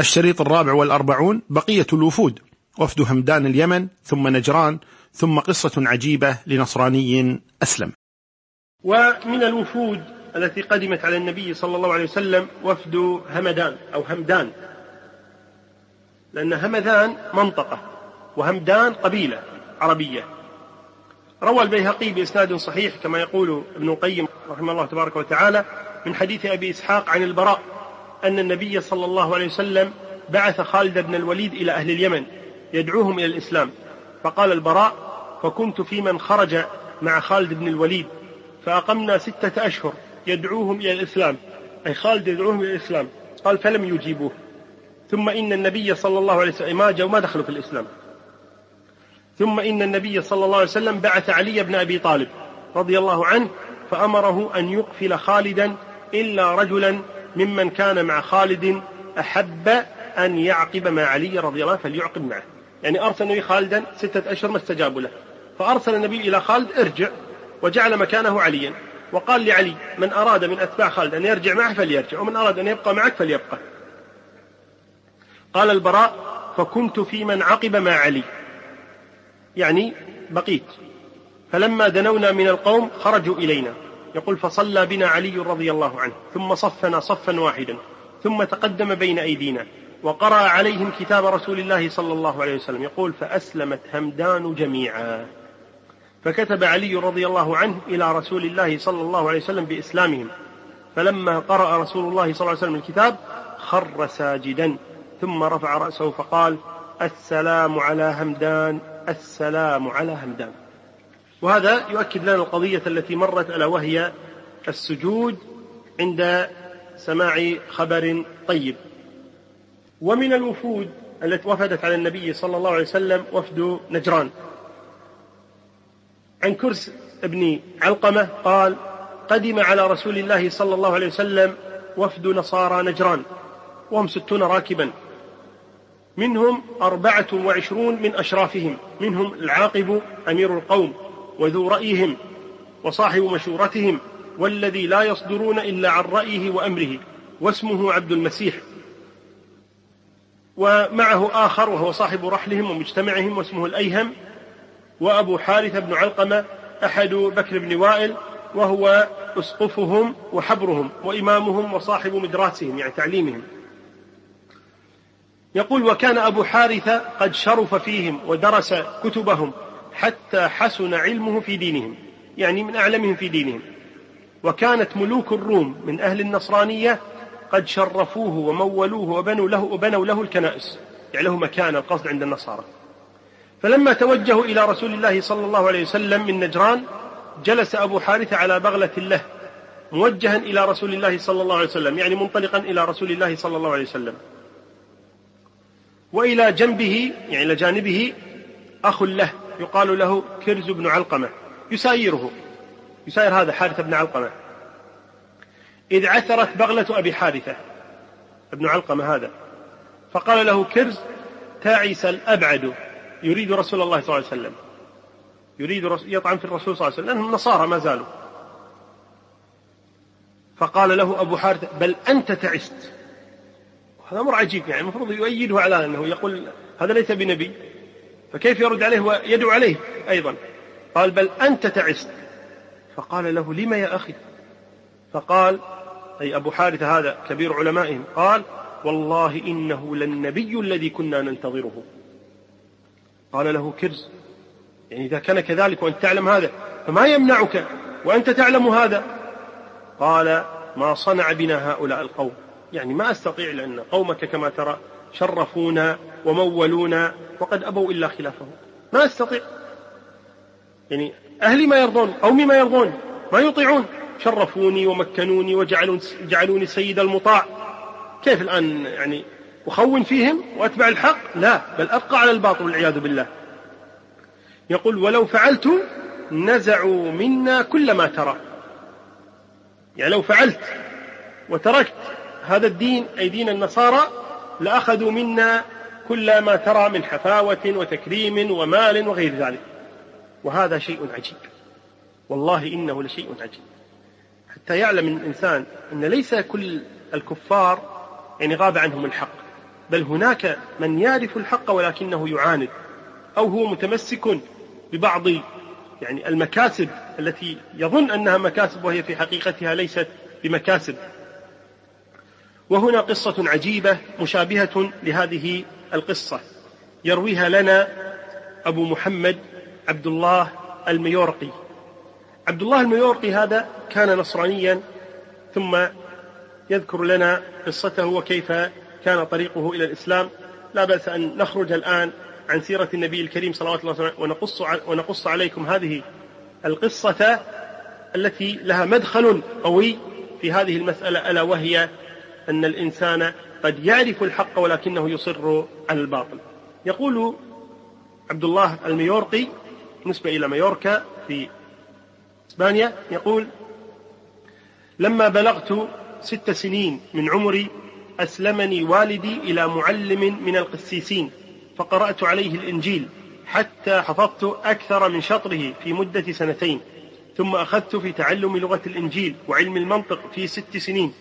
الشريط الرابع والأربعون بقية الوفود وفد همدان اليمن ثم نجران ثم قصة عجيبة لنصراني أسلم. ومن الوفود التي قدمت على النبي صلى الله عليه وسلم وفد همدان أو همدان. لأن همدان منطقة وهمدان قبيلة عربية. روى البيهقي بإسناد صحيح كما يقول ابن القيم رحمه الله تبارك وتعالى من حديث أبي إسحاق عن البراء أن النبي صلى الله عليه وسلم بعث خالد بن الوليد إلى أهل اليمن يدعوهم إلى الإسلام. فقال البراء فكنت في من خرج مع خالد بن الوليد فأقمنا ستة أشهر يدعوهم إلى الإسلام. أي خالد يدعوهم إلى الإسلام. قال فلم يجيبوه. ثم إن النبي صلى الله عليه وسلم ما جاءوا ما دخلوا في الإسلام. ثم إن النبي صلى الله عليه وسلم بعث علي بن أبي طالب رضي الله عنه فأمره أن يقفل خالدا إلا رجلا ممن كان مع خالد أحب أن يعقب مع علي رضي الله عنه فليعقب معه. يعني أرسل النبي خالدا ستة أشهر ما استجابوا له. فأرسل النبي إلى خالد ارجع وجعل مكانه عليا. وقال لعلي من أراد من أتباع خالد أن يرجع معه فليرجع ومن أراد أن يبقى معك فليبقى. قال البراء فكنت في من عقب مع علي. يعني بقيت. فلما دنونا من القوم خرجوا إلينا. يقول فصلى بنا علي رضي الله عنه ثم صفنا صفا واحدا ثم تقدم بين أيدينا وقرأ عليهم كتاب رسول الله صلى الله عليه وسلم يقول فأسلمت همدان جميعا. فكتب علي رضي الله عنه إلى رسول الله صلى الله عليه وسلم بإسلامهم فلما قرأ رسول الله صلى الله عليه وسلم الكتاب خر ساجدا ثم رفع رأسه فقال السلام على همدان السلام على همدان. وهذا يؤكد لنا القضية التي مرت ألا وهي السجود عند سماع خبر طيب. ومن الوفود التي وفدت على النبي صلى الله عليه وسلم وفد نجران. عن كرس بن علقمة قال قدم على رسول الله صلى الله عليه وسلم وفد نصارى نجران وهم ستون راكبا. منهم أربعة وعشرون من أشرافهم منهم العاقب أمير القوم. وذو رأيهم وصاحب مشورتهم والذي لا يصدرون إلا عن رأيه وأمره واسمه عبد المسيح. ومعه آخر وهو صاحب رحلهم ومجتمعهم واسمه الأيهم وأبو حارثة بن علقمة أحد بكر بن وائل وهو أسقفهم وحبرهم وإمامهم وصاحب مدراسهم يعني تعليمهم. يقول وكان أبو حارثة قد شرف فيهم ودرس كتبهم حتى حسن علمه في دينهم يعني من أعلمهم في دينهم. وكانت ملوك الروم من أهل النصرانية قد شرفوه ومولوه وبنوا له وبنوا له الكنائس يعني له مكان القصد عند النصارى. فلما توجهوا إلى رسول الله صلى الله عليه وسلم من نجران جلس أبو حارثة على بغلة له موجها إلى رسول الله صلى الله عليه وسلم يعني منطلقا إلى رسول الله صلى الله عليه وسلم. وإلى جنبه يعني إلى جانبه أخ له يقال له كرز بن علقمة. يسايره. يساير هذا حارثة بن علقمة. إذ عثرت بغلة أبي حارثة. ابن علقمة هذا. فقال له كرز تعس الأبعد. يريد رسول الله صلى الله عليه وسلم. يريد يطعن في الرسول صلى الله عليه وسلم. لأنهم نصارى ما زالوا. فقال له أبو حارثة بل أنت تعست. هذا أمر عجيب يعني. المفروض يؤيده على أنه يقول هذا ليس بنبي. فكيف يرد عليه ويدعو عليه أيضا؟ قال بل أنت تعست فقال له لم يا أخي؟ فقال أي أبو حارثة هذا كبير علمائهم قال والله إنه للنبي الذي كنا ننتظره. قال له كرز يعني إذا كان كذلك وأنت تعلم هذا فما يمنعك وأنت تعلم هذا؟ قال ما صنع بنا هؤلاء القوم. يعني ما أستطيع لأن قومك كما ترى شرفونا ومولونا وقد أبوا إلا خلافه ما أستطيع يعني أهلي ما يرضون قومي ما يرضون ما يطيعون. شرفوني ومكنوني وجعلوني جعلوني سيد المطاع. كيف الآن يعني أخون فيهم وأتبع الحق؟ لا بل أبقى على الباطل والعياذ بالله. يقول ولو فعلت نزعوا منا كل ما ترى. يعني لو فعلت وتركت هذا الدين أي دين النصارى لأخذوا منا كل ما ترى من حفاوة وتكريم ومال وغير ذلك. وهذا شيء عجيب. والله إنه لشيء عجيب. حتى يعلم الإنسان أن ليس كل الكفار يعني غاب عنهم الحق. بل هناك من يعرف الحق ولكنه يعاند. أو هو متمسك ببعض يعني المكاسب التي يظن أنها مكاسب وهي في حقيقتها ليست بمكاسب. وهنا قصة عجيبة مشابهة لهذه القصة. يرويها لنا أبو محمد عبد الله الميورقي. عبد الله الميورقي هذا كان نصرانيا ثم يذكر لنا قصته وكيف كان طريقه إلى الإسلام. لا بأس أن نخرج الآن عن سيرة النبي الكريم صلى الله عليه ونقص, ونقص عليكم هذه القصة التي لها مدخل قوي في هذه المسألة ألا وهي أن الإنسان قد يعرف الحق ولكنه يصر على الباطل. يقول عبد الله الميورقي نسبة إلى مايوركا في إسبانيا يقول لما بلغت ست سنين من عمري أسلمني والدي إلى معلم من القسيسين فقرأت عليه الإنجيل حتى حفظت أكثر من شطره في مدة سنتين ثم أخذت في تعلم لغة الإنجيل وعلم المنطق في ست سنين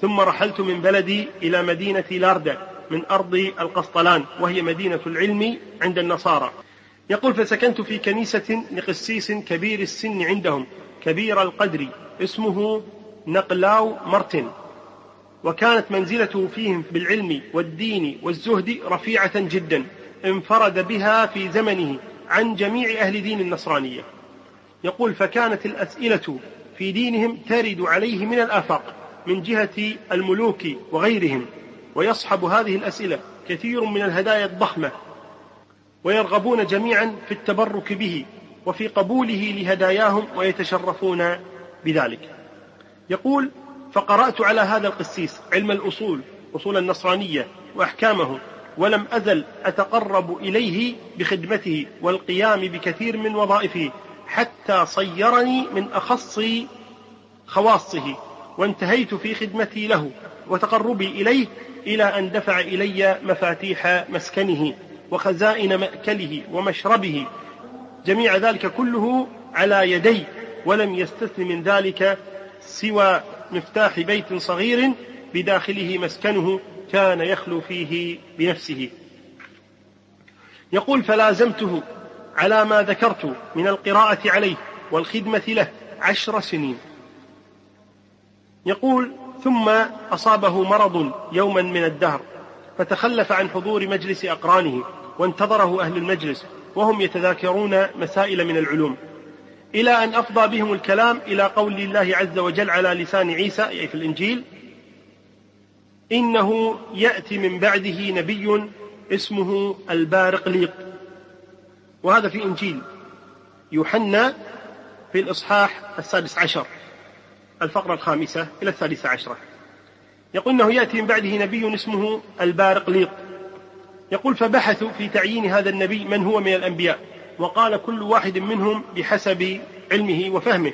ثم رحلت من بلدي إلى مدينة لاردة من أرض القسطلان وهي مدينة العلم عند النصارى. يقول فسكنت في كنيسة لقسيس كبير السن عندهم كبير القدر اسمه نقلاو مرتن وكانت منزلته فيهم بالعلم والدين والزهد رفيعة جدا انفرد بها في زمنه عن جميع أهل دين النصرانية. يقول فكانت الأسئلة في دينهم ترد عليه من الآفاق من جهة الملوك وغيرهم ويصحب هذه الأسئلة كثير من الهدايا الضخمة ويرغبون جميعا في التبرك به وفي قبوله لهداياهم ويتشرفون بذلك. يقول فقرأت على هذا القسيس علم الأصول أصول النصرانية وأحكامه ولم أزل أتقرب إليه بخدمته والقيام بكثير من وظائفه حتى صيرني من أخص خواصه وانتهيت في خدمتي له وتقربي إليه إلى أن دفع إلي مفاتيح مسكنه وخزائن مأكله ومشربه. جميع ذلك كله على يدي ولم يستثن من ذلك سوى مفتاح بيت صغير بداخله مسكنه كان يخلو فيه بنفسه. يقول فلازمته على ما ذكرت من القراءة عليه والخدمة له عشر سنين. يقول ثم أصابه مرض يوما من الدهر فتخلف عن حضور مجلس أقرانه وانتظره أهل المجلس وهم يتذاكرون مسائل من العلوم. إلى أن أفضى بهم الكلام إلى قول الله عز وجل على لسان عيسى أي في الإنجيل إنه يأتي من بعده نبي اسمه البارقليق وهذا في إنجيل. يوحنا في الإصحاح السادس عشر. الفقرة الخامسة إلى الثالثة عشرة. يقول أنه يأتي من بعده نبي اسمه البارقليط يقول فبحثوا في تعيين هذا النبي من هو من الأنبياء وقال كل واحد منهم بحسب علمه وفهمه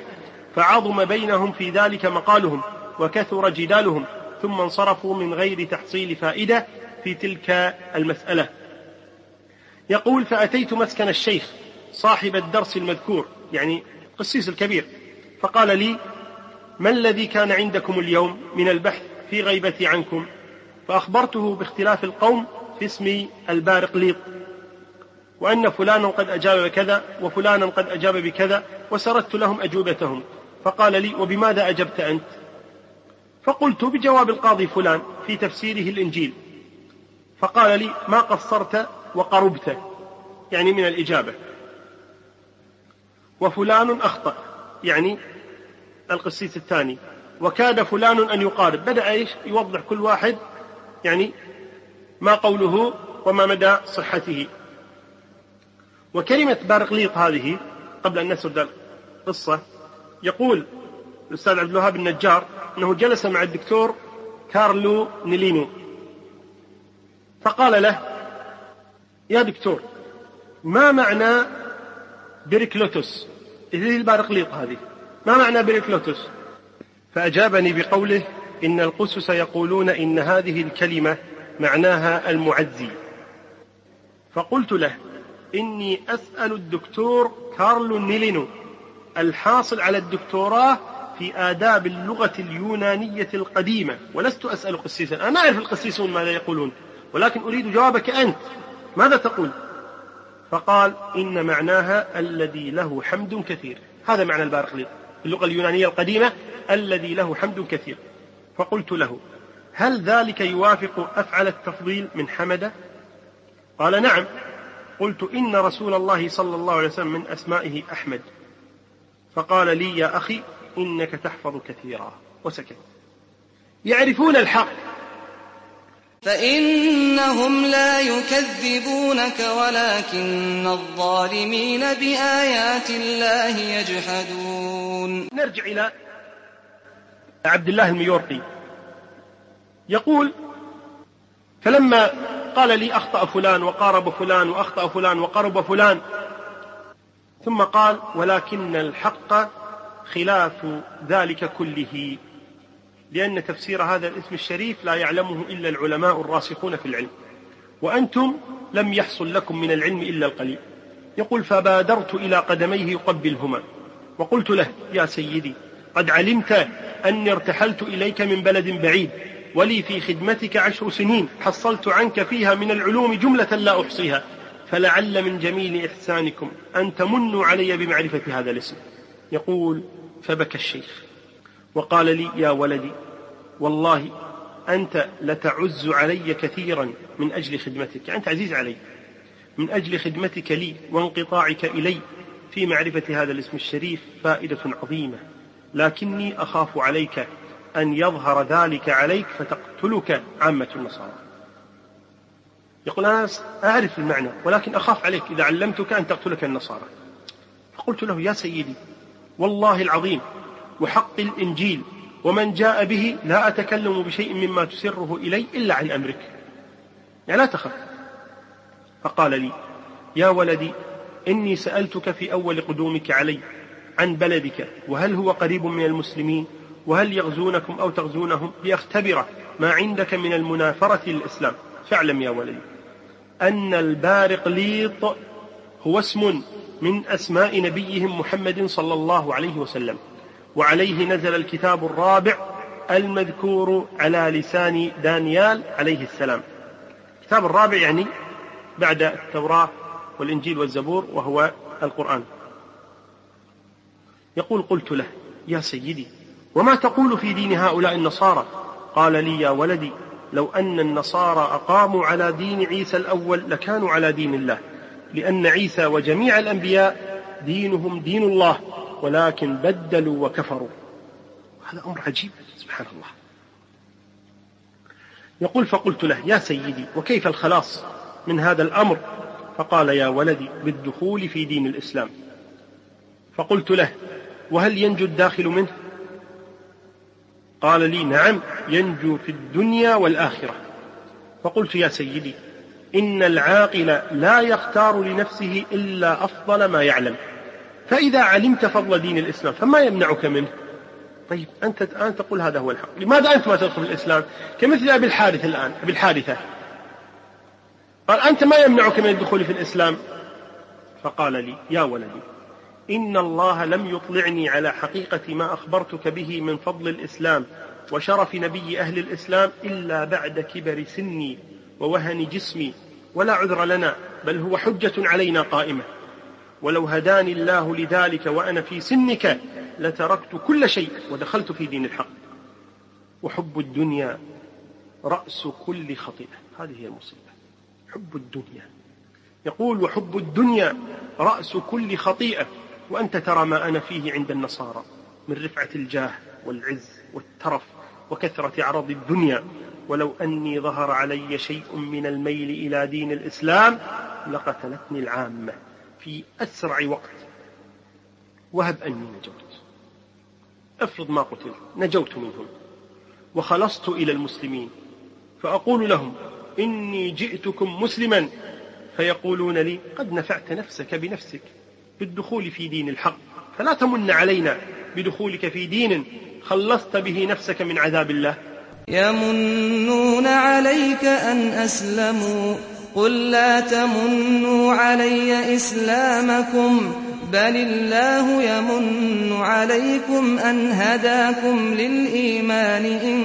فعظم بينهم في ذلك مقالهم وكثر جدالهم ثم انصرفوا من غير تحصيل فائدة في تلك المسألة. يقول فأتيت مسكن الشيخ صاحب الدرس المذكور يعني قسيس الكبير فقال لي ما الذي كان عندكم اليوم من البحث في غيبتي عنكم؟ فأخبرته باختلاف القوم في اسم البارقليط وأن فلانا قد أجاب بكذا وفلانا قد أجاب بكذا وسردت لهم أجوبتهم. فقال لي وبماذا أجبت أنت؟ فقلت بجواب القاضي فلان في تفسيره الإنجيل. فقال لي ما قصرت وقربت. يعني من الإجابة. وفلان أخطأ يعني القسيس الثاني. وكاد فلان أن يقارب. بدأ إيش؟ يوضح كل واحد يعني ما قوله وما مدى صحته. وكلمة بارقليط هذه قبل أن نسرد القصة يقول الأستاذ عبد الوهاب النجار أنه جلس مع الدكتور كارلو نيلينو. فقال له يا دكتور ما معنى بيريكلوتوس اللي البارقليط هذه. ما معنى بيريكلوتوس فأجابني بقوله إن القسس يقولون إن هذه الكلمة معناها المعزي. فقلت له إني أسأل الدكتور كارلو نيلينو الحاصل على الدكتوراه في آداب اللغة اليونانية القديمة. ولست أسأل قسيسا. أنا أعرف القسيسون ماذا يقولون ولكن أريد جوابك أنت. ماذا تقول؟ فقال إن معناها الذي له حمد كثير. هذا معنى البارقليط اللغة اليونانية القديمة الذي له حمد كثير. فقلت له هل ذلك يوافق أفعل التفضيل من حمد؟ قال نعم. قلت إن رسول الله صلى الله عليه وسلم من أسمائه أحمد. فقال لي يا أخي إنك تحفظ كثيرا. وسكت. يعرفون الحق. فإنهم لا يكذبونك ولكن الظالمين بآيات الله يجحدون. نرجع إلى عبد الله الميورقي. يقول فلما قال لي أخطأ فلان وقارب فلان وأخطأ فلان وقرب فلان ثم قال ولكن الحق خلاف ذلك كله. لأن تفسير هذا الاسم الشريف لا يعلمه إلا العلماء الراسخون في العلم. وأنتم لم يحصل لكم من العلم إلا القليل. يقول فبادرت إلى قدميه يقبلهما. وقلت له يا سيدي قد علمت أني ارتحلت إليك من بلد بعيد ولي في خدمتك عشر سنين حصلت عنك فيها من العلوم جملة لا أحصيها. فلعل من جميل إحسانكم أن تمنوا علي بمعرفة هذا الاسم. يقول فبكى الشيخ. وقال لي يا ولدي والله أنت لتعز علي كثيرا من أجل خدمتك. يعني أنت عزيز علي من أجل خدمتك لي وانقطاعك إلي في معرفة هذا الاسم الشريف فائدة عظيمة. لكني أخاف عليك أن يظهر ذلك عليك فتقتلك عامة النصارى. يقول أنا أعرف المعنى ولكن أخاف عليك إذا علمتك أن تقتلك النصارى. فقلت له يا سيدي والله العظيم وحق الإنجيل ومن جاء به لا أتكلم بشيء مما تسره إلي إلا عن أمرك. يعني لا تخف. فقال لي يا ولدي إني سألتك في أول قدومك علي عن بلدك وهل هو قريب من المسلمين وهل يغزونكم أو تغزونهم؟ ليختبر ما عندك من المنافرة للإسلام. فاعلم يا ولدي أن البارقليط هو اسم من أسماء نبيهم محمد صلى الله عليه وسلم. وعليه نزل الكتاب الرابع المذكور على لسان دانيال عليه السلام. الكتاب الرابع يعني بعد التوراة والإنجيل والزبور وهو القرآن. يقول قلت له يا سيدي وما تقول في دين هؤلاء النصارى؟ قال لي يا ولدي لو أن النصارى أقاموا على دين عيسى الأول لكانوا على دين الله لأن عيسى وجميع الأنبياء دينهم دين الله. ولكن بدلوا وكفروا. هذا أمر عجيب سبحان الله يقول فقلت له يا سيدي وكيف الخلاص من هذا الأمر؟ فقال يا ولدي بالدخول في دين الإسلام. فقلت له وهل ينجو الداخل منه؟ قال لي نعم ينجو في الدنيا والآخرة. فقلت يا سيدي إن العاقل لا يختار لنفسه إلا أفضل ما يعلم. فإذا علمت فضل دين الإسلام فما يمنعك منه؟ طيب أنت الآن تقول هذا هو الحق. لماذا أنت ما تدخل الإسلام؟ كمثل أبي الحارث الآن أبي الحارثة قال أنت ما يمنعك من الدخول في الإسلام؟ فقال لي يا ولدي إن الله لم يطلعني على حقيقة ما أخبرتك به من فضل الإسلام وشرف نبي أهل الإسلام إلا بعد كبر سني ووهن جسمي ولا عذر لنا بل هو حجة علينا قائمة. ولو هداني الله لذلك وأنا في سنك لتركت كل شيء ودخلت في دين الحق. وحب الدنيا رأس كل خطيئة. هذه هي المصيبة. حب الدنيا. يقول وحب الدنيا رأس كل خطيئة. وأنت ترى ما أنا فيه عند النصارى من رفعة الجاه والعز والترف وكثرة عرض الدنيا. ولو أني ظهر علي شيء من الميل إلى دين الإسلام لقتلتني العامة. في أسرع وقت. وهب أني نجوت. افرض ما قتلت نجوت منهم. وخلصت إلى المسلمين. فأقول لهم إني جئتكم مسلما. فيقولون لي قد نفعت نفسك بنفسك بالدخول في دين الحق. فلا تمن علينا بدخولك في دين خلصت به نفسك من عذاب الله. يمنون عليك أن أسلموا. قل لا تمنوا علي إسلامكم بل الله يمن عليكم أن هداكم للإيمان إن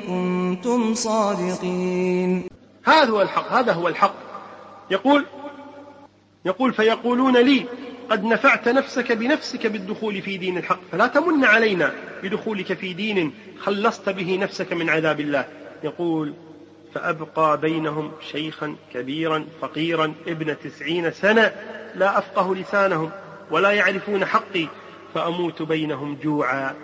كنتم صادقين. هذا هو الحق هذا هو الحق. يقول يقول فيقولون لي قد نفعت نفسك بنفسك بالدخول في دين الحق فلا تمن علينا بدخولك في دين خلصت به نفسك من عذاب الله. يقول فأبقى بينهم شيخا كبيرا فقيرا ابن تسعين سنة لا أفقه لسانهم ولا يعرفون حقي فأموت بينهم جوعا.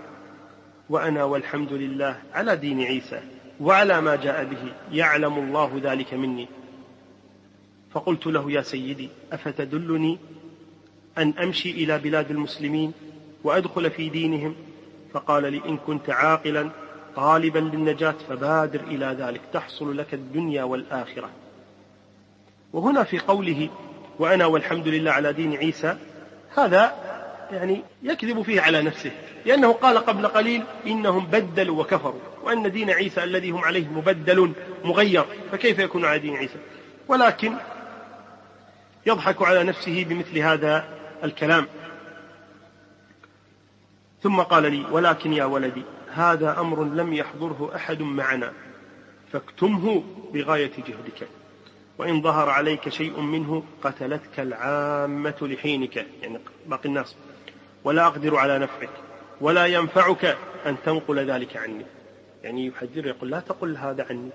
وأنا والحمد لله على دين عيسى وعلى ما جاء به يعلم الله ذلك مني. فقلت له يا سيدي أفتدلني أن أمشي إلى بلاد المسلمين وأدخل في دينهم؟ فقال لي إن كنت عاقلا طالبا للنجاة فبادر إلى ذلك. تحصل لك الدنيا والآخرة. وهنا في قوله وأنا والحمد لله على دين عيسى هذا يعني يكذب فيه على نفسه. لأنه قال قبل قليل إنهم بدلوا وكفروا وأن دين عيسى الذي هم عليه مبدل مغير فكيف يكون على دين عيسى؟ ولكن يضحك على نفسه بمثل هذا الكلام. ثم قال لي ولكن يا ولدي هذا أمر لم يحضره أحد معنا فاكتمه بغاية جهدك. وإن ظهر عليك شيء منه قتلتك العامة لحينك يعني باقي الناس. ولا أقدر على نفعك ولا ينفعك أن تنقل ذلك عني. يعني يحذر يقول لا تقل هذا عني.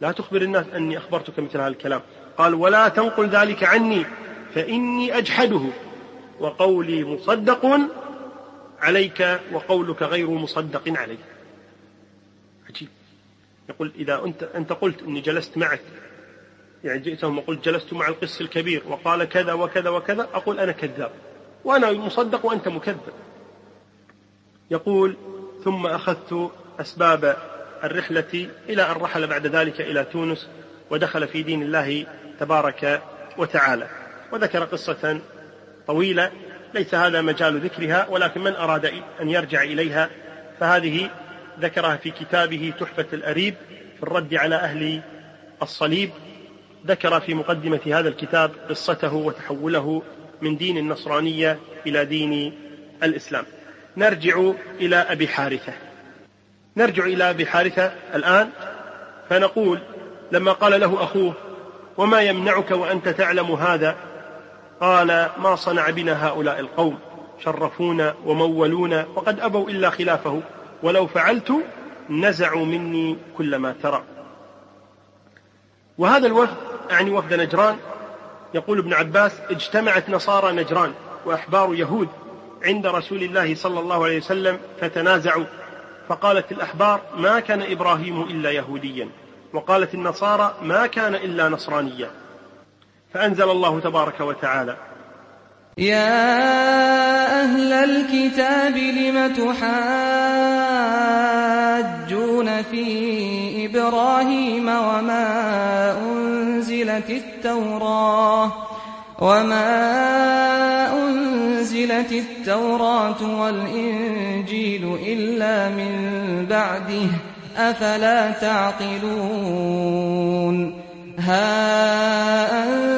لا تخبر الناس أني أخبرتك مثل هذا الكلام. قال ولا تنقل ذلك عني فإني أجحده. وقولي مصدق عليك وقولك غير مصدق عليك. عجيب. يقول إذا أنت, أنت قلت أني جلست معك يعني جئتهم وقلت جلست مع القس الكبير وقال كذا وكذا وكذا أقول أنا كذاب. وأنا مصدق وأنت مكذب. يقول ثم أخذت أسباب الرحلة إلى أن رحل بعد ذلك إلى تونس ودخل في دين الله تبارك وتعالى. وذكر قصة طويلة ليس هذا مجال ذكرها ولكن من أراد أن يرجع إليها فهذه ذكرها في كتابه تحفة الأريب في الرد على أهل الصليب. ذكر في مقدمة هذا الكتاب قصته وتحوله من دين النصرانية إلى دين الإسلام. نرجع إلى أبي حارثة. نرجع إلى أبي حارثة الآن فنقول لما قال له أخوه وما يمنعك وأنت تعلم هذا قال ما صنع بنا هؤلاء القوم شرفونا ومولونا وقد أبوا إلا خلافه ولو فعلت نزعوا مني كل ما ترى. وهذا الوفد يعني وفد نجران. يقول ابن عباس اجتمعت نصارى نجران وأحبار يهود عند رسول الله صلى الله عليه وسلم فتنازعوا. فقالت الأحبار ما كان إبراهيم إلا يهوديا. وقالت النصارى ما كان إلا نصرانيا. فأنزل الله تبارك وتعالى. يا أهل الكتاب لم تحاجون في إبراهيم وما أنزلت التوراة وما أنزلت التوراة والإنجيل إلا من بعده أفلا تعقلون؟ ها أنتم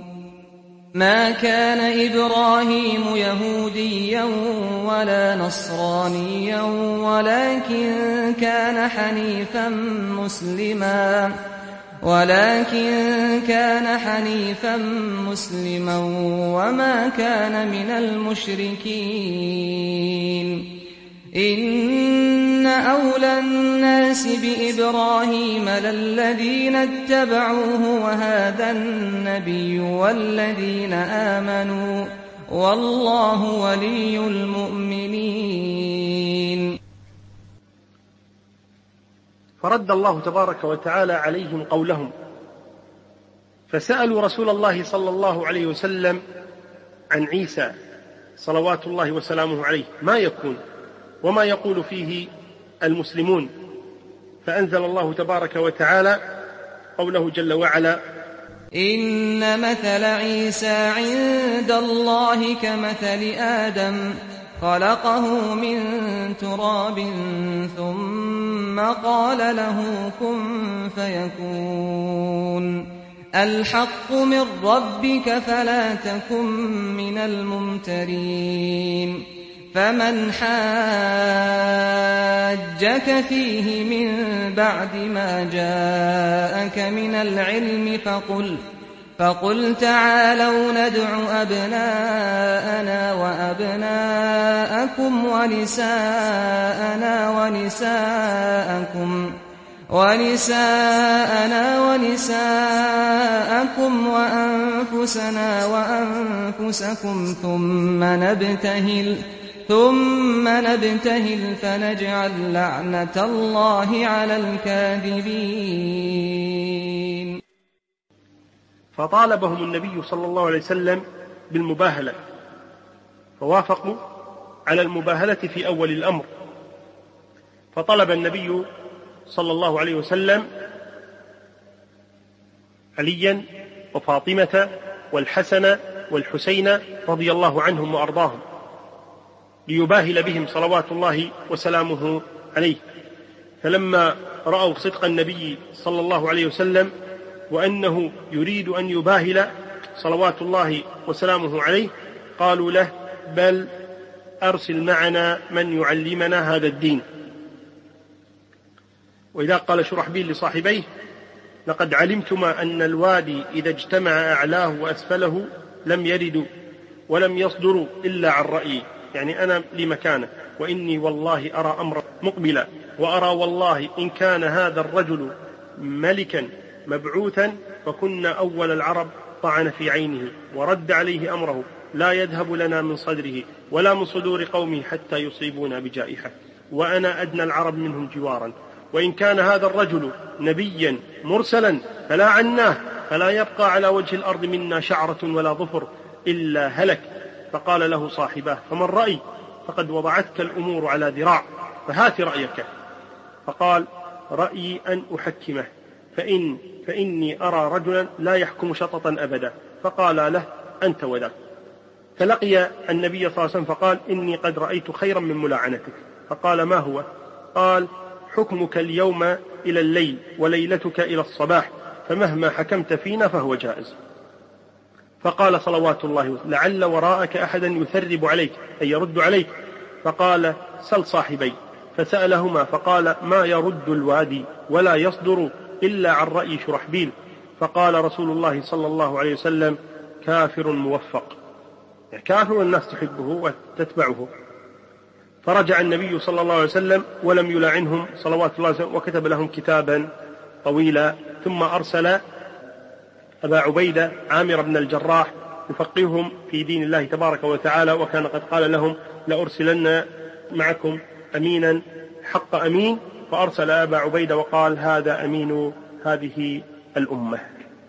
ما كان إبراهيم يهوديا ولا نصرانيا ولكن كان حنيفا مسلما. ولكن كان حنيفا مسلما وما كان من المشركين. إن أولى الناس بإبراهيم للذين اتبعوه وهذا النبي والذين آمنوا والله ولي المؤمنين. فرد الله تبارك وتعالى عليهم قولهم. فسألوا رسول الله صلى الله عليه وسلم عن عيسى صلوات الله وسلامه عليه ما يكون؟ وما يقول فيه المسلمون. فأنزل الله تبارك وتعالى قوله جل وعلا إن مثل عيسى عند الله كمثل آدم خلقه من تراب ثم قال له كن فيكون. الحق من ربك فلا تكن من الممترين. فمن حاجك فيه من بعد ما جاءك من العلم فقل فقل تعالوا ندع أبناءنا وأبناءكم ونساءنا ونساءكم ونساءنا ونساءكم وأنفسنا وأنفسكم ثم نبتهل ثم نبتهل فنجعل لعنة الله على الكاذبين. فطالبهم النبي صلى الله عليه وسلم بالمباهلة فوافقوا على المباهلة في أول الأمر. فطلب النبي صلى الله عليه وسلم عليا وفاطمة والحسن والحسين رضي الله عنهم وأرضاهم. ليباهل بهم صلوات الله وسلامه عليه. فلما رأوا صدق النبي صلى الله عليه وسلم وأنه يريد أن يباهل صلوات الله وسلامه عليه قالوا له بل أرسل معنا من يعلمنا هذا الدين. وإذا قال شرحبيل لصاحبيه لقد علمتما أن الوادي إذا اجتمع أعلاه وأسفله لم يردوا ولم يصدروا إلا عن رأيي. يعني أنا لمكانه وإني والله أرى أمرا مقبلا وأرى والله إن كان هذا الرجل ملكا مبعوثا فكنا أول العرب طعن في عينه ورد عليه أمره لا يذهب لنا من صدره ولا من صدور قومه حتى يصيبونا بجائحة وأنا أدنى العرب منهم جوارا. وإن كان هذا الرجل نبيا مرسلا فلا عناه فلا يبقى على وجه الأرض منا شعرة ولا ظفر إلا هلك. فقال له صاحباه فمن رأي؟ فقد وضعتك الأمور على ذراع فهات رأيك. فقال رأيي أن أحكمه فإن فإني أرى رجلا لا يحكم شططا أبدا. فقال له أنت وذاك. فلقي النبي صلى الله عليه وسلم فقال إني قد رأيت خيرا من ملاعنتك. فقال ما هو؟ قال حكمك اليوم إلى الليل وليلتك إلى الصباح فمهما حكمت فينا فهو جائز. فقال صلوات الله لعل وراءك أحدا يثرب عليك أي يرد عليك. فقال سل صاحبي. فسألهما فقال ما يرد الوادي ولا يصدر إلا عن رأي شرحبيل. فقال رسول الله صلى الله عليه وسلم كافر موفق. يعني كافر الناس تحبه وتتبعه. فرجع النبي صلى الله عليه وسلم ولم يلاعنهم صلوات الله وسلم وكتب لهم كتابا طويلا ثم أرسل أبا عبيدة عامر بن الجراح يفقههم في دين الله تبارك وتعالى وكان قد قال لهم لأرسلن معكم أمينا حق أمين. فأرسل أبا عبيدة وقال هذا أمين هذه الأمة.